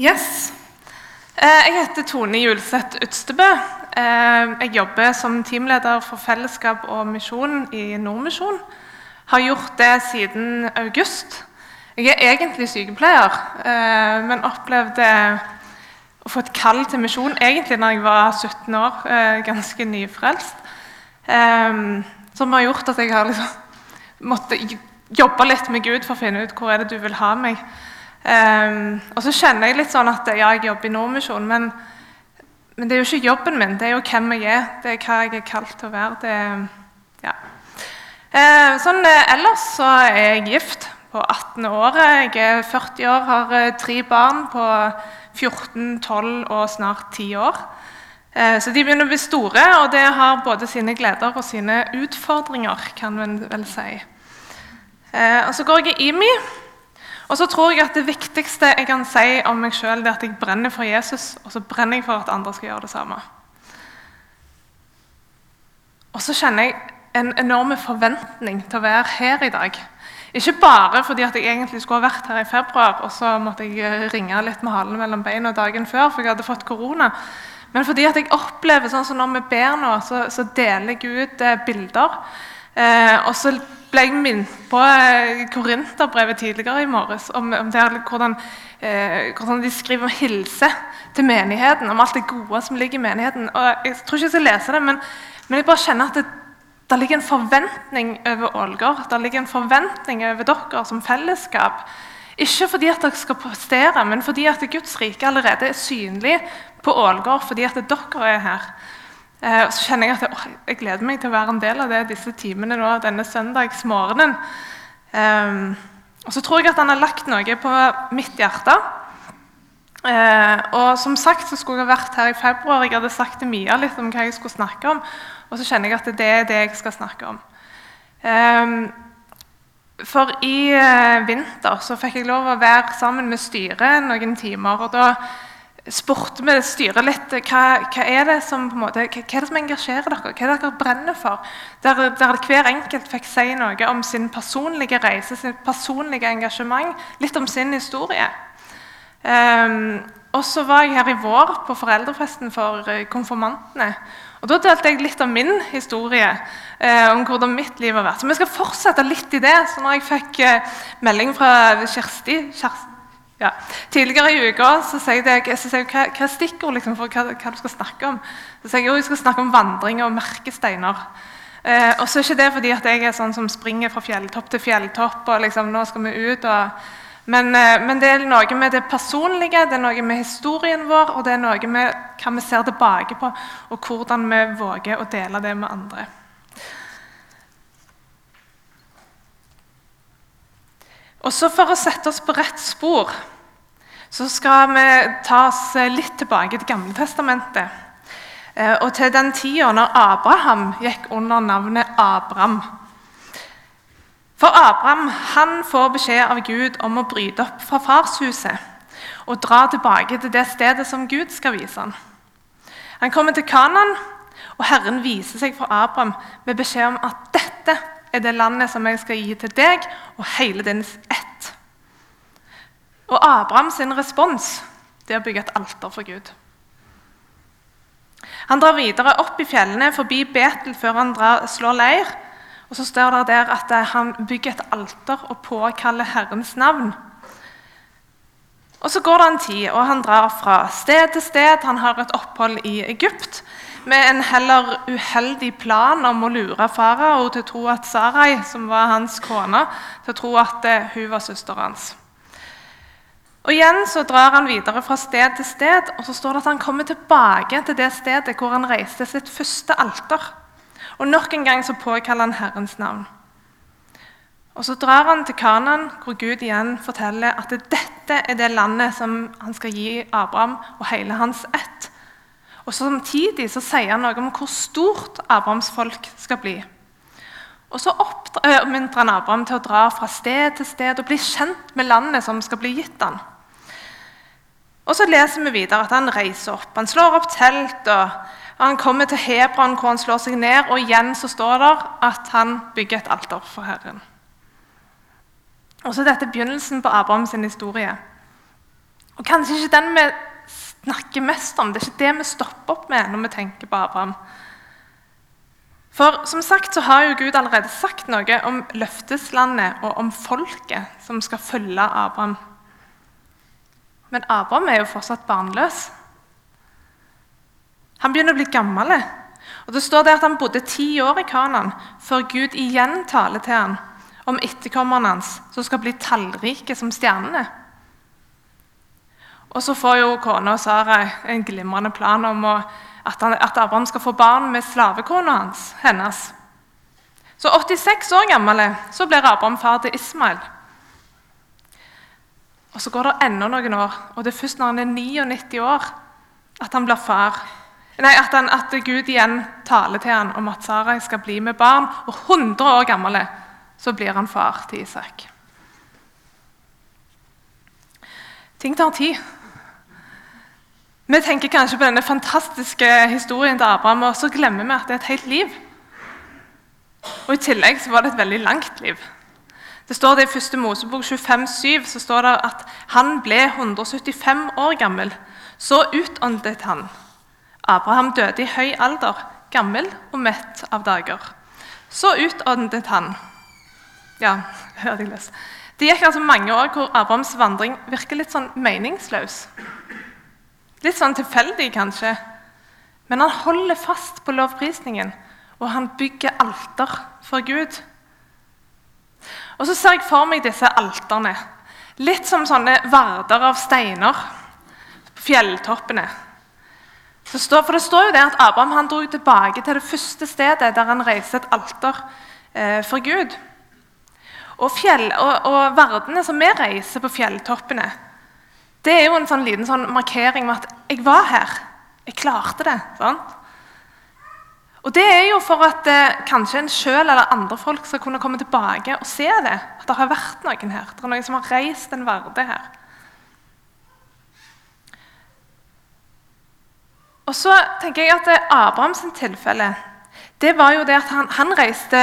Yes. Eh, Jeg heter Tone Julseth Utstebø. Eh, Jeg jobber som teamleder for fellesskap og misjon i Nordmisjon. Har gjort det siden august. Jeg er egentlig sykepleier, eh, men opplevde å få et kall til misjon egentlig når jeg var 17 år, ganske nyfrelst. Som har gjort at jeg har liksom måttet jobbe litt med Gud for å finne ut hvor er det du vil ha meg. Um, og så kjenner jeg litt sånn at ja, jeg jobber i Nordmisjonen, men, men det er jo ikke jobben min, det er jo hvem jeg er. Det er hva jeg er kalt til å være. Det, ja. Eh, sånn eh, Ellers så er jeg gift på 18. året. Jeg er 40 år, har eh, tre barn på 14, 12 og snart 10 år. Eh, så de begynner å bli store, og det har både sine gleder og sine utfordringer, kan man vel si. Og så går jeg i IMI. Og så tror jeg at Det viktigste jeg kan si om meg sjøl, er at jeg brenner for Jesus, og så brenner jeg for at andre skal gjøre det samme. Og så kjenner jeg en enorm forventning til å være her i dag. Ikke bare fordi at jeg egentlig skulle ha vært her i februar, og så måtte jeg ringe litt med halen mellom beina dagen før, for jeg hadde fått korona. Men fordi at jeg opplever sånn som når vi ber nå, så, så deler Gud eh, bilder. Eh, og så ble jeg minnet på eh, Korinterbrevet tidligere i morges, om, om det, hvordan, eh, hvordan, de skriver om hilse til menigheten, om alt det gode som ligger i menigheten. Og Jeg tror ikke jeg skal lese det, men, men jeg bare kjenner at det, det ligger en forventning over Ålgård. Det ligger en forventning over dere som fellesskap. Ikke fordi at dere skal prestere, men fordi at Guds rike allerede er synlig på Ålgård, fordi at dere er her. Eh, og så kjenner Jeg at jeg, jeg gleder meg til å være en del av det disse timene nå, denne søndagsmorgenen. Eh, og så tror jeg at han har lagt noe på mitt hjerte. Eh, og som sagt så skulle jeg vært her i februar. Jeg hadde sagt til Mia litt om hva jeg skulle snakke om. Og så kjenner jeg at det er det jeg skal snakke om. Eh, for i eh, vinter så fikk jeg lov å være sammen med styret noen timer. og da spurte vi styret litt hva, hva, er det som, måte, hva, hva er det som engasjerer dere. Hva er det dere brenner for? Der, der hver enkelt fikk si noe om sin personlige reise, sitt personlige engasjement. Litt om sin historie. Um, og så var jeg her i vår på foreldrefesten for konfirmantene. Og Da delte jeg litt av min historie, eh, om hvordan mitt liv har vært. Så Vi skal fortsette litt i det. Så når jeg fikk eh, melding fra Kjersti, Kjersti ja. Tidligere i uka så sier jeg, så sier hva er stikkord liksom, for hva, hva, du skal snakke om. Så sier jeg jo jeg skal snakke om vandring og merkesteiner. Eh, og så er ikke det fordi at jeg er sånn som springer fra fjelltopp til fjelltopp. og liksom, nå skal vi ut og... Men, eh, men, det er noe med det personlige, det er noe med historien vår, og det er noe med hva vi ser tilbake på, og hvordan vi våger å dele det med andre. Og så For å sette oss på rett spor så skal vi ta oss litt tilbake til Gamletestamentet. Og til den tida når Abraham gikk under navnet Abram. For Abraham han får beskjed av Gud om å bryte opp fra farshuset og dra tilbake til det stedet som Gud skal vise ham. Han kommer til Kanan, og Herren viser seg for Abraham med beskjed om at dette er det landet som jeg skal gi til deg og hele din ett. Og Abrahams respons det er å bygge et alter for Gud. Han drar videre opp i fjellene forbi Betel før han drar, slår leir. Og Så står det der at han bygger et alter og påkaller Herrens navn. Og Så går det en tid, og han drar fra sted til sted. Han har et opphold i Egypt med en heller uheldig plan om å lure farao til å tro at Sarai, som var hans kone, til å tro at eh, hun var søsteren hans. Og Igjen så drar han videre fra sted til sted, og så står det at han kommer tilbake til det stedet hvor han reiste sitt første alter. Og Nok en gang så påkaller han Herrens navn. Og Så drar han til Kanan, hvor Gud igjen forteller at dette er det landet som han skal gi Abraham og hele hans ett. Og Samtidig så sier han noe om hvor stort Abrahams folk skal bli. Og Så oppmuntrer han Abraham til å dra fra sted til sted og bli kjent med landet som skal bli gitt han. Og Så leser vi videre at han reiser opp. Han slår opp telt. og Han kommer til Hebron, hvor han slår seg ned. Og igjen så står det at han bygger et alter for Herren. Og så Dette begynnelsen på Abrahams historie. Og kanskje ikke den vi snakker mest om. Det er ikke det vi stopper opp med når vi tenker på Abraham. For som sagt så har jo Gud allerede sagt noe om løfteslandet og om folket som skal følge Abraham. Men Abraham er jo fortsatt barnløs. Han begynner å bli gammel. Og det står det at Han bodde ti år i Kanan før Gud igjen taler til ham om etterkommerne hans som skal bli tallrike som stjernene. Og så får jo kona Sara en glimrende plan om å, at, han, at, Abraham skal få barn med slavekona hans, hennes. Så 86 år gammel så blir Abraham far til Ismael. Og Så går det enda noen år, og det er først når han er 99 år, at han blir far. Nei, at, han, at Gud igjen taler til ham om at Sarai skal bli med barn. Og 100 år gammel så blir han far til Isak. Ting tar tid. Vi tenker kanskje på denne fantastiske historien til Abraham, og så glemmer vi at det er et helt liv. Og I tillegg så var det et veldig langt liv. Det står det I 1. Mosebok 25, 7, så står det at han ble 175 år gammel. Så utåndet han. Abraham døde i høy alder, gammel og mett av dager. Så utåndet han. Ja, hørte jeg lese. Det gikk altså mange år hvor Abrahams vandring virker litt sånn meningsløs. Litt sånn tilfeldig, kanskje. Men han holder fast på lovprisningen, og han bygger alter for Gud. Og så ser jeg for meg disse alterne. Litt som sånne varder av steiner på fjelltoppene. For Det står jo det at Abraham han dro tilbake til det første stedet der han reiste et alter eh, for Gud. Og, fjell, og, og verdene som vi reiser på fjelltoppene, det er jo en sånn liten sånn markering med at 'jeg var her'. Jeg klarte det. Sånn. Og Det er jo for at eh, kanskje en sjøl eller andre folk skal kunne komme tilbake og se det. At det har vært noen her. Det er noen som har reist en verde her. Og så tenker jeg at Abrahams tilfelle det var jo det at han, han reiste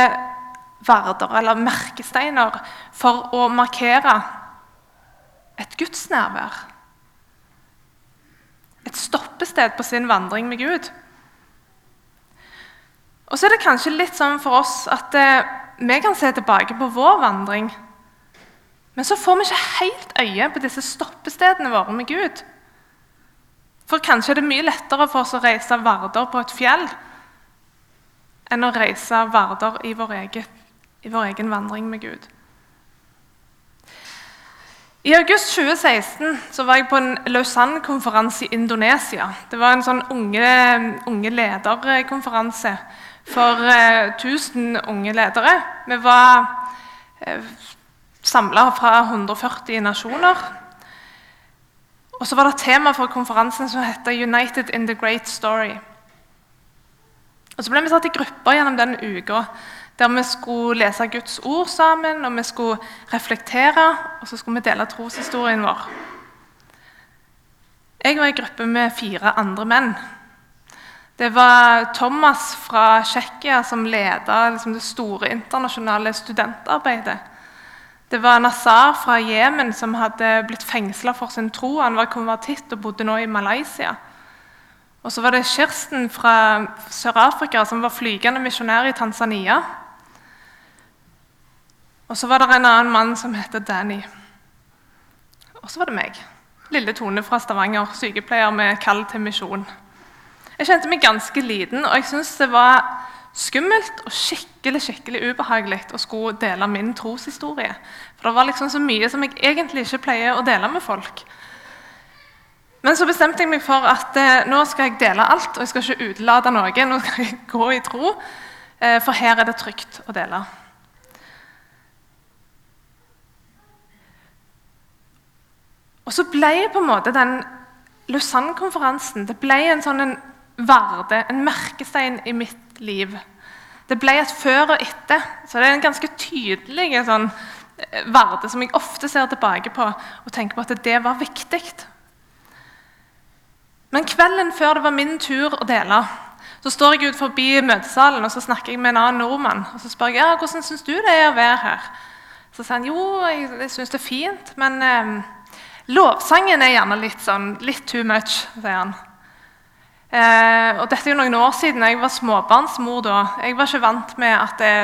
verder, eller merkesteiner, for å markere et gudsnærvær. Et stoppested på sin vandring med Gud. Og så er det kanskje litt sånn for oss at eh, vi kan se tilbake på vår vandring, men så får vi ikke helt øye på disse stoppestedene våre med Gud. For kanskje er det mye lettere for oss å reise varder på et fjell enn å reise varder i vår, egen, i vår egen vandring med Gud. I august 2016 så var jeg på en Lausanne-konferanse i Indonesia. Det var en sånn unge, unge lederkonferanse for eh, 1000 unge ledere. Vi var eh, samla fra 140 nasjoner. Og så var det tema for konferansen som heter 'United in the Great Story'. Og Så ble vi satt i grupper gjennom den uka der vi skulle lese Guds ord sammen, og vi skulle reflektere, og så skulle vi dele troshistorien vår. Jeg var i gruppe med fire andre menn. Det var Thomas fra Tsjekkia som ledet liksom, det store internasjonale studentarbeidet. Det var Nazar fra Jemen som hadde blitt fengsla for sin tro. Han var konvertitt og bodde nå i Malaysia. Og så var det Kirsten fra Sør-Afrika som var flygende misjonær i Tanzania. Og så var det en annen mann som heter Danny. Og så var det meg. Lille Tone fra Stavanger, sykepleier med kall til misjon. Jeg kjente meg ganske liten, og jeg syntes det var skummelt og skikkelig skikkelig ubehagelig å skulle dele min troshistorie. For det var liksom så mye som jeg egentlig ikke pleier å dele med folk. Men så bestemte jeg meg for at eh, nå skal jeg dele alt, og jeg skal ikke utelate noe. Nå skal jeg gå i tro, eh, for her er det trygt å dele. Og så ble på en måte den Lausanne-konferansen det ble en sånn en varde, en merkestein i mitt liv. Det ble et før og etter. Så det er en ganske tydelig sånn, eh, varde som jeg ofte ser tilbake på og tenker på at det var viktig. Men kvelden før det var min tur å dele, så står jeg ut forbi møtesalen og så snakker jeg med en annen nordmann. og Så spør jeg ja, hvordan syns du det er å være her. Så sier han jo, jeg, jeg syns det er fint, men eh, Lovsangen er gjerne litt sånn litt too much, sier han. Eh, og dette er jo noen år siden. Jeg var småbarnsmor da. Jeg var ikke vant med at det,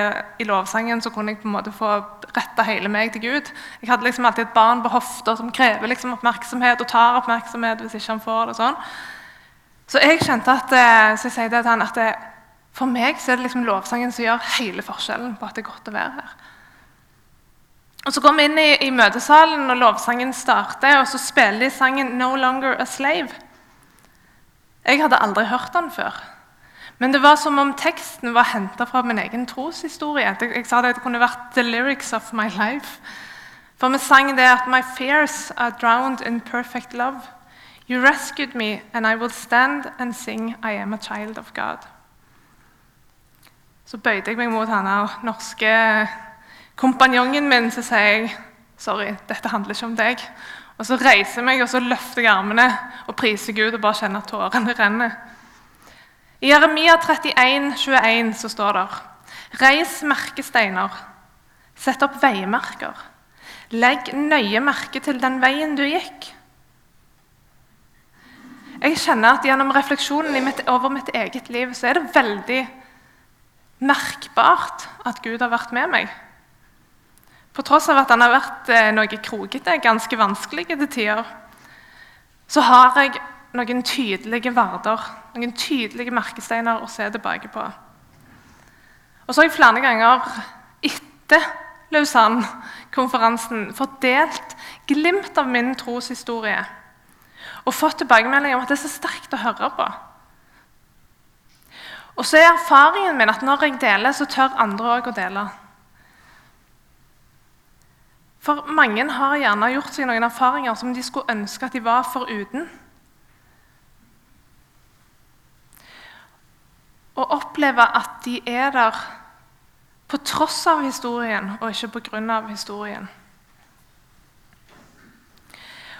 i lovsangen så kunne jeg på en måte få retta hele meg til Gud. Jeg hadde liksom alltid et barn på hofta som krever liksom oppmerksomhet og tar oppmerksomhet hvis ikke han får det. sånn. Så jeg kjente at, eh, så jeg sier det til han, at det, for meg så er det liksom lovsangen som gjør hele forskjellen på at det er godt å være her. Og Så går vi inn i, i møtesalen, og lovsangen starter, og så spiller de sangen 'No Longer a Slave'. Jeg hadde aldri hørt den før. Men det var som om teksten var henta fra min egen troshistorie. Jeg sa det, det kunne vært 'the lyrics of my life'. For vi sang det at 'my fears are drowned in perfect love'. You rescued me, and I will stand and sing 'I am a child of God'. Så bøyde jeg meg mot han norske kompanjongen min, så sier jeg 'sorry, dette handler ikke om deg'. Og Så reiser jeg meg og så løfter jeg armene og priser Gud og bare kjenner at tårene renner. I Jeremia 31, 21 så står det Reis merkesteiner, sett opp veimerker. Legg nøye merke til den veien du gikk. Jeg kjenner at Gjennom refleksjonen over mitt eget liv så er det veldig merkbart at Gud har vært med meg. På tross av at han har vært eh, noe krokete, ganske vanskelig til tider, så har jeg noen tydelige varder, noen tydelige merkesteiner å se tilbake på. Og så har jeg flere ganger etter Lausanne-konferansen delt glimt av min troshistorie og fått tilbakemelding om at det er så sterkt å høre på. Og så er erfaringen min at når jeg deler, så tør andre òg å dele. For mange har gjerne gjort seg noen erfaringer som de skulle ønske at de var foruten. Å oppleve at de er der på tross av historien og ikke på grunn av historien.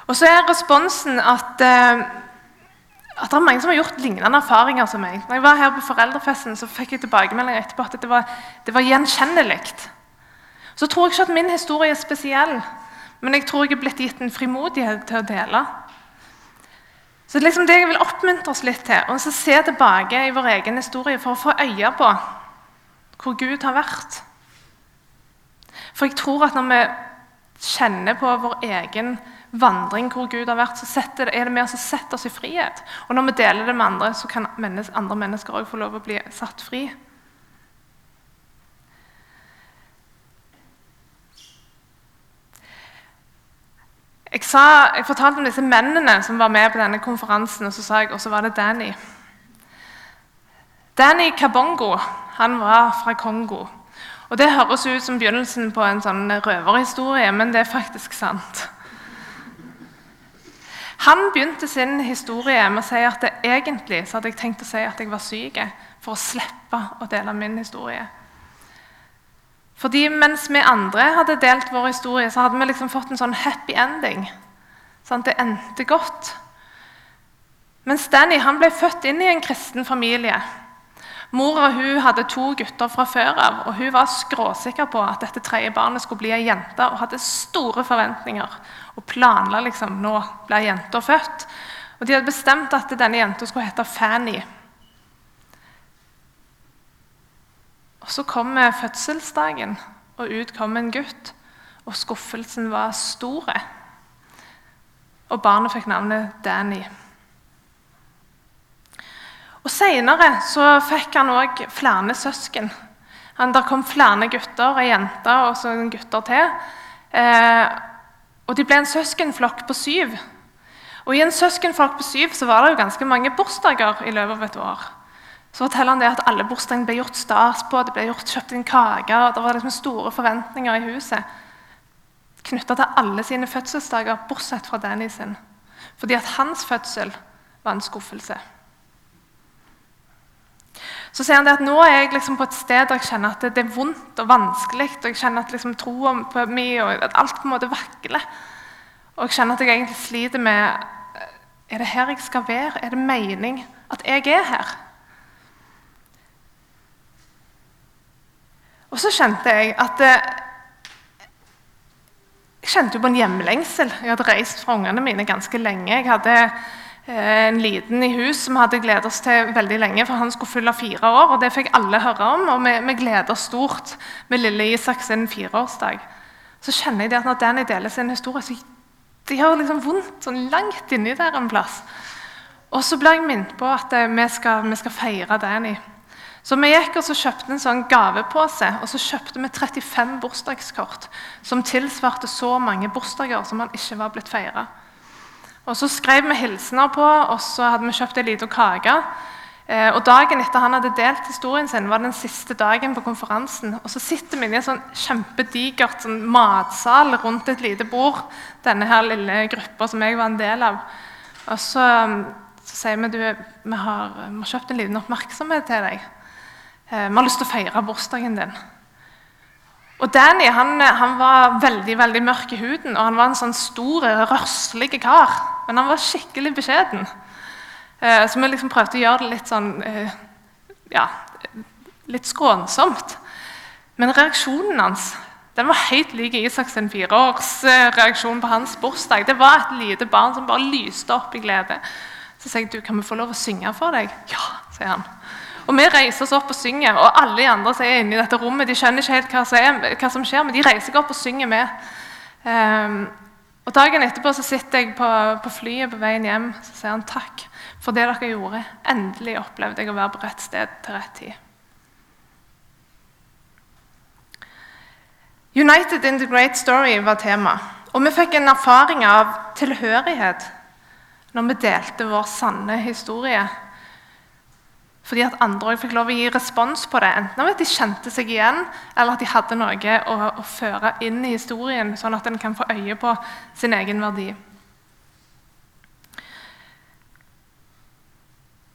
Og så er responsen at, eh, at det er mange som har gjort lignende erfaringer som meg. Når jeg var her på foreldrefesten, så fikk jeg tilbakemeldinger etterpå at det var, det var gjenkjennelig. Så tror jeg ikke at min historie er spesiell, men jeg tror jeg er blitt gitt en frimodighet til å dele. Så det er liksom det jeg vil oppmuntre oss litt til, å se tilbake i vår egen historie for å få øye på hvor Gud har vært. For jeg tror at når vi kjenner på vår egen vandring hvor Gud har vært, så det, er det med oss å sette oss i frihet. Og når vi deler det med andre, så kan andre mennesker òg få lov å bli satt fri. Jeg, sa, jeg, fortalte om disse mennene som var med på denne konferansen, og så sa jeg, og så var det Danny. Danny Kabongo han var fra Kongo. Og Det høres ut som begynnelsen på en sånn røverhistorie, men det er faktisk sant. Han begynte sin historie med å si at det egentlig så hadde jeg tenkt å si at jeg var syk, for å slippe å dele min historie. Fordi mens vi andre hadde delt vår historie, så hadde vi liksom fått en sånn happy ending. Sånn, det endte godt. Mens Danny han ble født inn i en kristen familie. Mora hun hadde to gutter fra før av, og hun var skråsikker på at dette tredje barnet skulle bli ei jente, og hadde store forventninger. Og planla liksom nå ble jenta født. Og De hadde bestemt at denne jenta skulle hete Fanny. Så kom fødselsdagen, og ut kom en gutt. Og skuffelsen var stor. Og barnet fikk navnet Danny. Og Senere så fikk han òg flere søsken. Han, der kom flere gutter, ei jente og så gutter til. Eh, og De ble en søskenflokk på syv. Og I en søskenflokk på syv så var det jo ganske mange bursdager i løpet av et år. Så forteller han det at alle bursdagene ble gjort stas på, det ble gjort, kjøpt inn kaker, og det var liksom store forventninger i huset knytta til alle sine fødselsdager, bortsett fra Danny sin. Fordi at hans fødsel var en skuffelse. Så sier han det at nå er jeg liksom på et sted der jeg kjenner at det, er vondt og vanskelig. og Jeg kjenner at liksom troen på meg og at alt på en måte vakler. Og jeg kjenner at jeg egentlig sliter med Er det her jeg skal være? Er det mening at jeg er her? Og så kjente jeg at eh, Jeg kjente på en hjemlengsel. Jeg hadde reist fra ungene mine ganske lenge. Jeg hadde eh, en liten i hus som hadde gledet oss til veldig lenge, for han skulle fylle fire år. og Det fikk alle høre om, og vi, vi gleder oss stort med lille Isak sin fireårsdag. Så kjenner jeg at når Danny deler sin historie, så det gjør liksom vondt sånn langt inni der en plass. Og så blir jeg minnet på at eh, vi skal, vi skal feire Danny. Så vi gikk og så kjøpte en sånn gavepose, og så kjøpte vi 35 bursdagskort som tilsvarte så mange bursdager som han ikke var blitt feira. Og Så skrev vi hilsener på, og så hadde vi kjøpt ei lita kake. Eh, og Dagen etter han hadde delt historien sin, var den siste dagen på konferansen. Og Så sitter vi i en sånn kjempedigert sånn matsal rundt et lite bord, denne her lille gruppa som jeg var en del av. Og så, så sier vi du, vi har, vi har kjøpt en liten oppmerksomhet til deg. Eh, vi har lyst til å feire bursdagen din. Og Danny han, han, var veldig veldig mørk i huden, og han var en sånn stor, røslig kar. Men han var skikkelig beskjeden. Eh, så vi liksom prøvde å gjøre det litt sånn eh, ja, litt skånsomt. Men reaksjonen hans den var helt lik Isaks fireårsreaksjon på hans bursdag. Det var et lite barn som bare lyste opp i glede. Så sier jeg du, kan vi få lov å synge for deg. Ja, sier han. Og Vi reiser oss opp og synger, og alle de andre som er inne i dette rommet, de skjønner ikke helt hva som, er, hva som skjer, men de reiser seg opp og synger med. Um, og Dagen etterpå så sitter jeg på, på, flyet på veien hjem så sier han takk for det dere gjorde. Endelig opplevde jeg å være på rett sted til rett tid. United in the Great Story var tema. Og vi fikk en erfaring av tilhørighet når vi delte vår sanne historie fordi at andre fikk lov å gi respons på det. Enten at de kjente seg igjen, eller at de hadde noe å, å føre inn i historien, sånn at en kan få øye på sin egen verdi.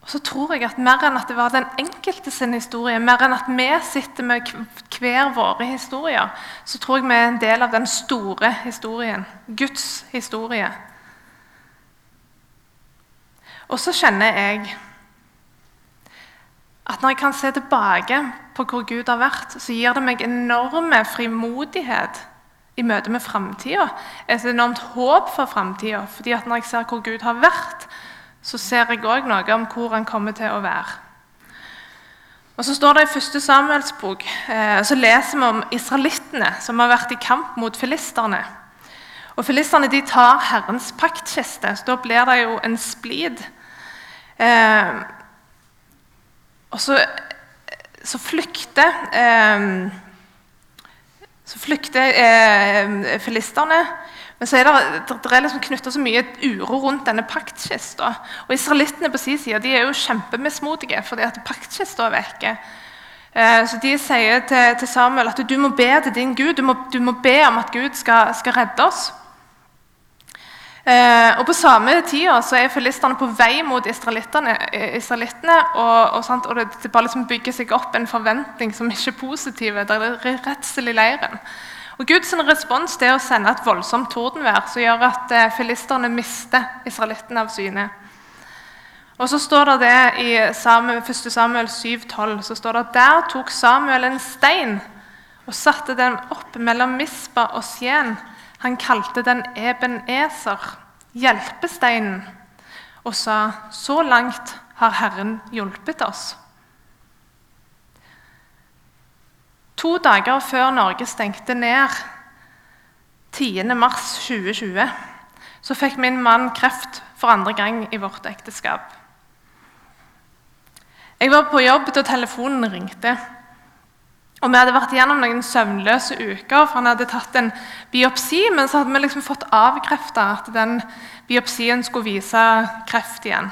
Og så tror jeg at Mer enn at det var den enkelte sin historie, mer enn at vi sitter med hver våre historier, så tror jeg vi er en del av den store historien. Guds historie. Og så kjenner jeg at når jeg kan se tilbake på hvor Gud har vært, så gir det meg enorme frimodighet i møte med framtida. Et enormt håp for framtida. fordi når jeg ser hvor Gud har vært, så ser jeg òg noe om hvor han kommer til å være. Og Så står det i første Samuels bok, eh, så leser vi om israelittene som har vært i kamp mot filisterne. Og Filisterne de tar Herrens paktkiste, så da blir det jo en splid. Eh, og så, så flykter eh, så flykter eh, filistene. Men så er det, det er liksom knytta så mye uro rundt denne paktkista. Og israelittene på sin side de er jo kjempemismodige fordi at paktkista er vekke. Eh, så de sier til, Samuel at du må be til din Gud. Du må, du må be om at Gud skal, skal redde oss. Eh, og På samme tid er filistene på vei mot israelittene. israelittene og, og, og, det, bare liksom bygger seg opp en forventning som ikke er positiv. Det er redsel i leiren. Og Guds respons er å sende et voldsomt tordenvær som gjør at eh, filistene mister israelittene av syne. Og så står det det I Samuel, 1. Samuel 7,12 så står det at der tok Samuel en stein og satte den opp mellom Mispa og Skien han kalte den Eben Eser, hjelpesteinen, og sa så langt har Herren hjulpet oss. To dager før Norge stengte ned, 10.3.2020, så fikk min mann kreft for andre gang i vårt ekteskap. Jeg var på jobb da telefonen ringte. Og Vi hadde vært gjennom noen søvnløse uker, for han hadde tatt en biopsi. Men så hadde vi liksom fått avkrefta at den biopsien skulle vise kreft igjen.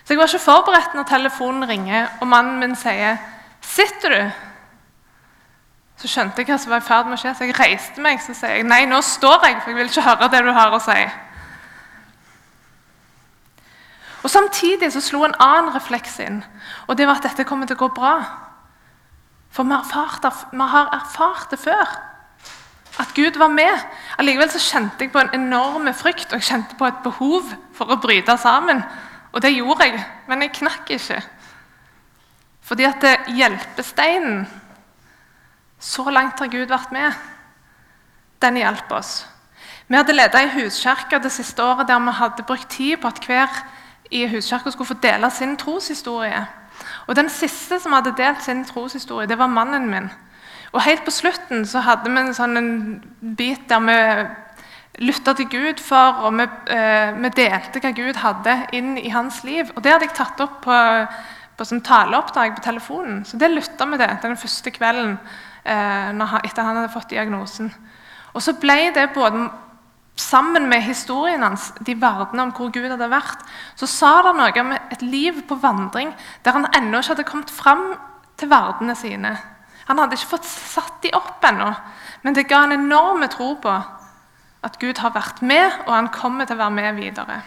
Så jeg var ikke forberedt når telefonen ringer og mannen min sier 'Sitter du?' Så skjønte jeg hva som var i ferd med å skje, så jeg reiste meg så sier jeg, 'Nei, nå står jeg, for jeg vil ikke høre det du har å si'. Og Samtidig så slo en annen refleks inn, og det var at dette kommer til å gå bra. For vi har, erfart, det før. At Gud var med. Allikevel så kjente jeg på en enorm frykt og jeg kjente på et behov for å bryte sammen. Og det gjorde jeg, men jeg knakk ikke. Fordi at hjelpesteinen Så langt har Gud vært med. den hjalp oss. Vi hadde ledet i huskirka det siste året der vi hadde brukt tid på at hver i huskirka skulle få dele sin troshistorie. Og Den siste som hadde delt sin troshistorie, det var mannen min. Og Helt på slutten så hadde vi en sånn bit der vi lytta til Gud for, og vi, eh, vi, delte hva Gud hadde inn i hans liv. Og Det hadde jeg tatt opp på, på sånn taleoppdrag på telefonen. Så det lytta vi til den første kvelden eh, når, etter han hadde fått diagnosen. Og så ble det både sammen med historien hans, de verdene om hvor Gud hadde vært, så sa det noe om et liv på vandring der han ennå ikke hadde kommet fram til verdene sine. Han hadde ikke fått satt de opp ennå, men det ga en enorm tro på at Gud har vært med, og han kommer til å være med videre.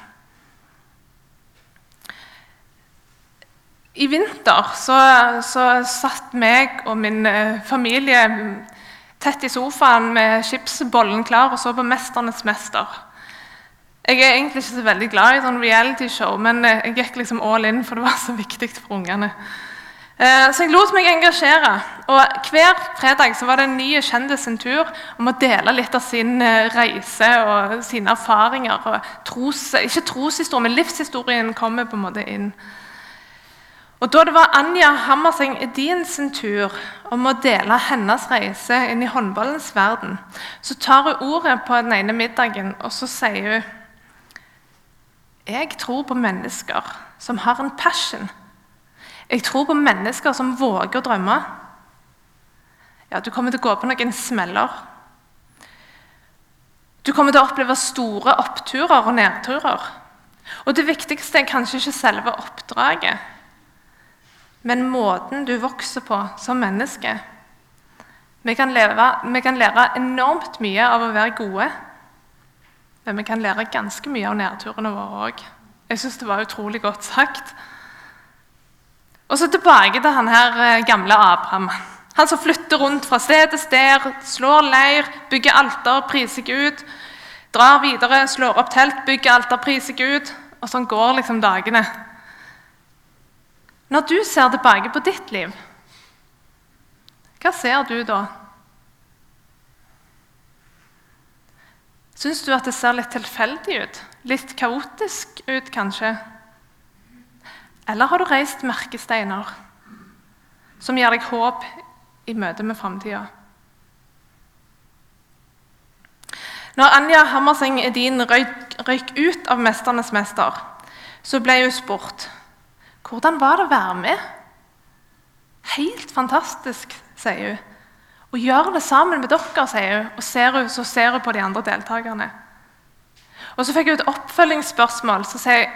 I vinter så, så satt meg og min eh, familie tett i sofaen med chipsbollen klar og så på 'Mesternes mester'. Jeg er egentlig ikke så veldig glad i sånn reality-show, men eh, jeg gikk liksom all in, for det var så viktig for ungene. Eh, så jeg lot meg engasjere. Og Hver fredag så var det en ny kjendis sin tur om å dele litt av sin eh, reise og sine erfaringer. Og tros, ikke troshistorie, men livshistorien kommer på en måte inn. Og Da det var Anja Hammerseng Edin sin tur om å dele hennes reise inn i håndballens verden, så tar hun ordet på den ene middagen og så sier hun Jeg tror på mennesker som har en passion. Jeg tror på mennesker som våger å drømme. Ja, Du kommer til å gå på noen smeller. Du kommer til å oppleve store oppturer og nedturer. Og det viktigste er kanskje ikke selve oppdraget men måten du vokser på som menneske. Vi kan, leve, vi kan lære enormt mye av å være gode, men vi kan lære ganske mye av nedturene våre òg. Jeg syns det var utrolig godt sagt. Og så tilbake til han her eh, gamle Abraham. Han som flytter rundt fra sted til sted, slår leir, bygger alter, priser Gud. Drar videre, slår opp telt, bygger alter, priser Gud. Og sånn går liksom dagene. Når du ser tilbake på ditt liv, hva ser du da? Syns du at det ser litt tilfeldig ut? Litt kaotisk ut, kanskje? Eller har du reist merkesteiner som gir deg håp i møte med framtida? Når Anja Hammerseng Edin røyk, røyk ut av 'Mesternes mester', så ble hun spurt hvordan var det å være med? Helt fantastisk, sier hun. Og gjør det sammen med dere, sier hun, og ser hun, så ser hun på de andre deltakerne. Og Så fikk hun et oppfølgingsspørsmål. så sier jeg,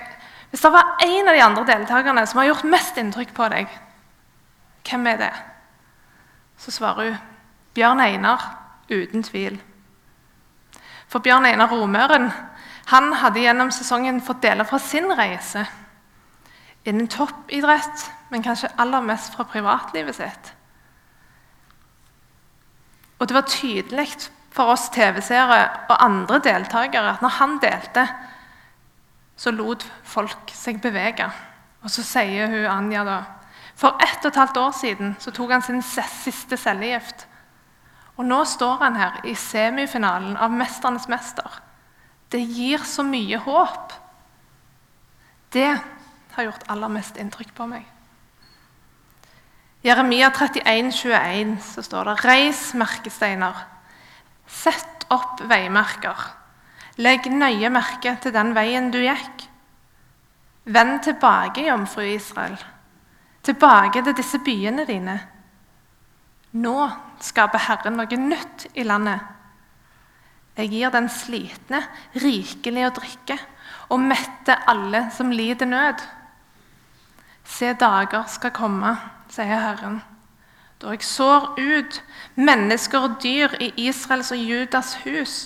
Hvis det var en av de andre deltakerne som har gjort mest inntrykk på deg, hvem er det? Så svarer hun Bjørn Einar, uten tvil. For Bjørn Einar Romøren han hadde gjennom sesongen fått dele fra sin reise innen toppidrett, men kanskje aller mest fra privatlivet sitt. Og det var tydelig for oss TV-seere og andre deltakere at når han delte, så lot folk seg bevege. Og så sier hun Anja da For ett og et halvt år siden så tok han sin siste cellegift. Og nå står han her i semifinalen av 'Mesternes mester'. Det gir så mye håp. Det har gjort aller mest inntrykk på meg. Jeremia 31, 21 så står det Reis merkesteiner. Sett opp veimerker. Legg nøye merke til den veien du gikk. Vend tilbake, jomfru Israel. Tilbake til disse byene dine. Nå skaper Herren noe nytt i landet. Jeg gir den slitne rikelig å drikke og mette alle som lider nød. Se, dager skal komme, sier Herren, da jeg sår ut mennesker og dyr i Israels og Judas hus.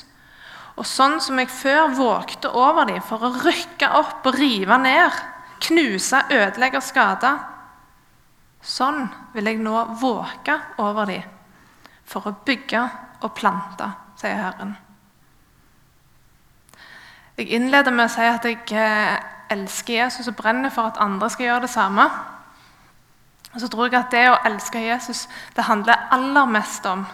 Og sånn som jeg før vågte over dem for å rykke opp og rive ned, knuse, ødelegge og skade, sånn vil jeg nå våke over dem for å bygge og plante, sier Herren. Jeg innleder med å si at jeg eh, elsker Jesus og brenner for at andre skal gjøre det samme. Og så tror jeg at det å elske Jesus det handler aller mest om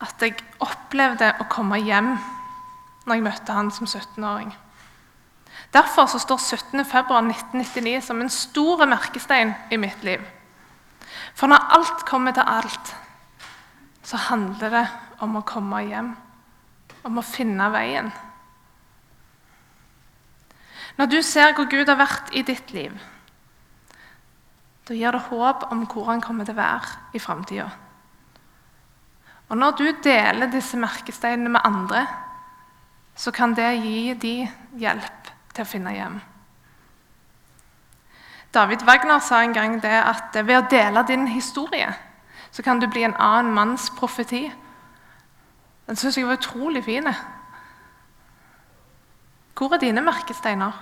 at jeg opplevde å komme hjem når jeg møtte han som 17-åring. Derfor så står 17.2.1999 som en stor merkestein i mitt liv. For når alt kommer til alt, så handler det om å komme hjem. Om å finne veien. Når du ser hvor Gud har vært i ditt liv, da gir det håp om hvor han kommer til å være i framtida. Og når du deler disse merkesteinene med andre, så kan det gi de hjelp til å finne hjem. David Wagner sa en gang det at ved å dele din historie så kan du bli en annen manns profeti. Den syns jeg var utrolig fin. Hvor er dine merkesteiner?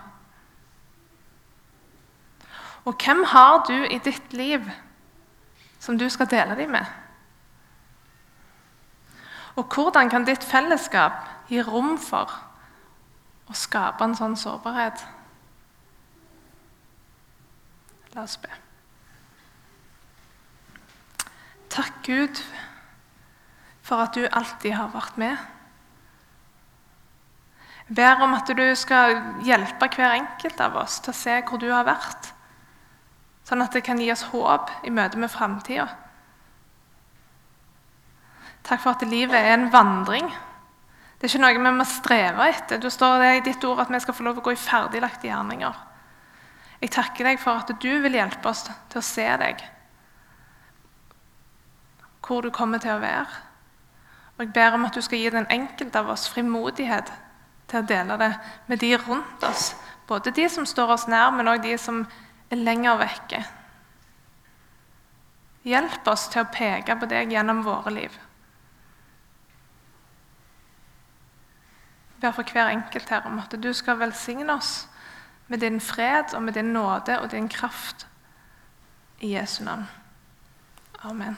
Og hvem har du i ditt liv som du skal dele dem med? Og hvordan kan ditt fellesskap gi rom for å skape en sånn sårbarhet? La oss be. Takk, Gud, for at du alltid har vært med. Ber om at du skal hjelpe hver enkelt av oss til å se hvor du har vært, sånn at det kan gi oss håp i møte med framtida. Takk for at livet er en vandring. Det er ikke noe vi må streve etter. Du står det i ditt ord at vi skal få lov å gå i ferdiglagte gjerninger. Jeg takker deg for at du vil hjelpe oss til å se deg, hvor du kommer til å være. Og jeg ber om at du skal gi den enkelte av oss frimodighet til å dele det med de rundt oss. Både de som står oss nær, men òg de som er lenger vekke. Hjelp oss til å peke på deg gjennom våre liv. Jeg ber for hver enkelt her om at du skal velsigne oss med din fred og med din nåde og din kraft. I Jesu navn. Amen.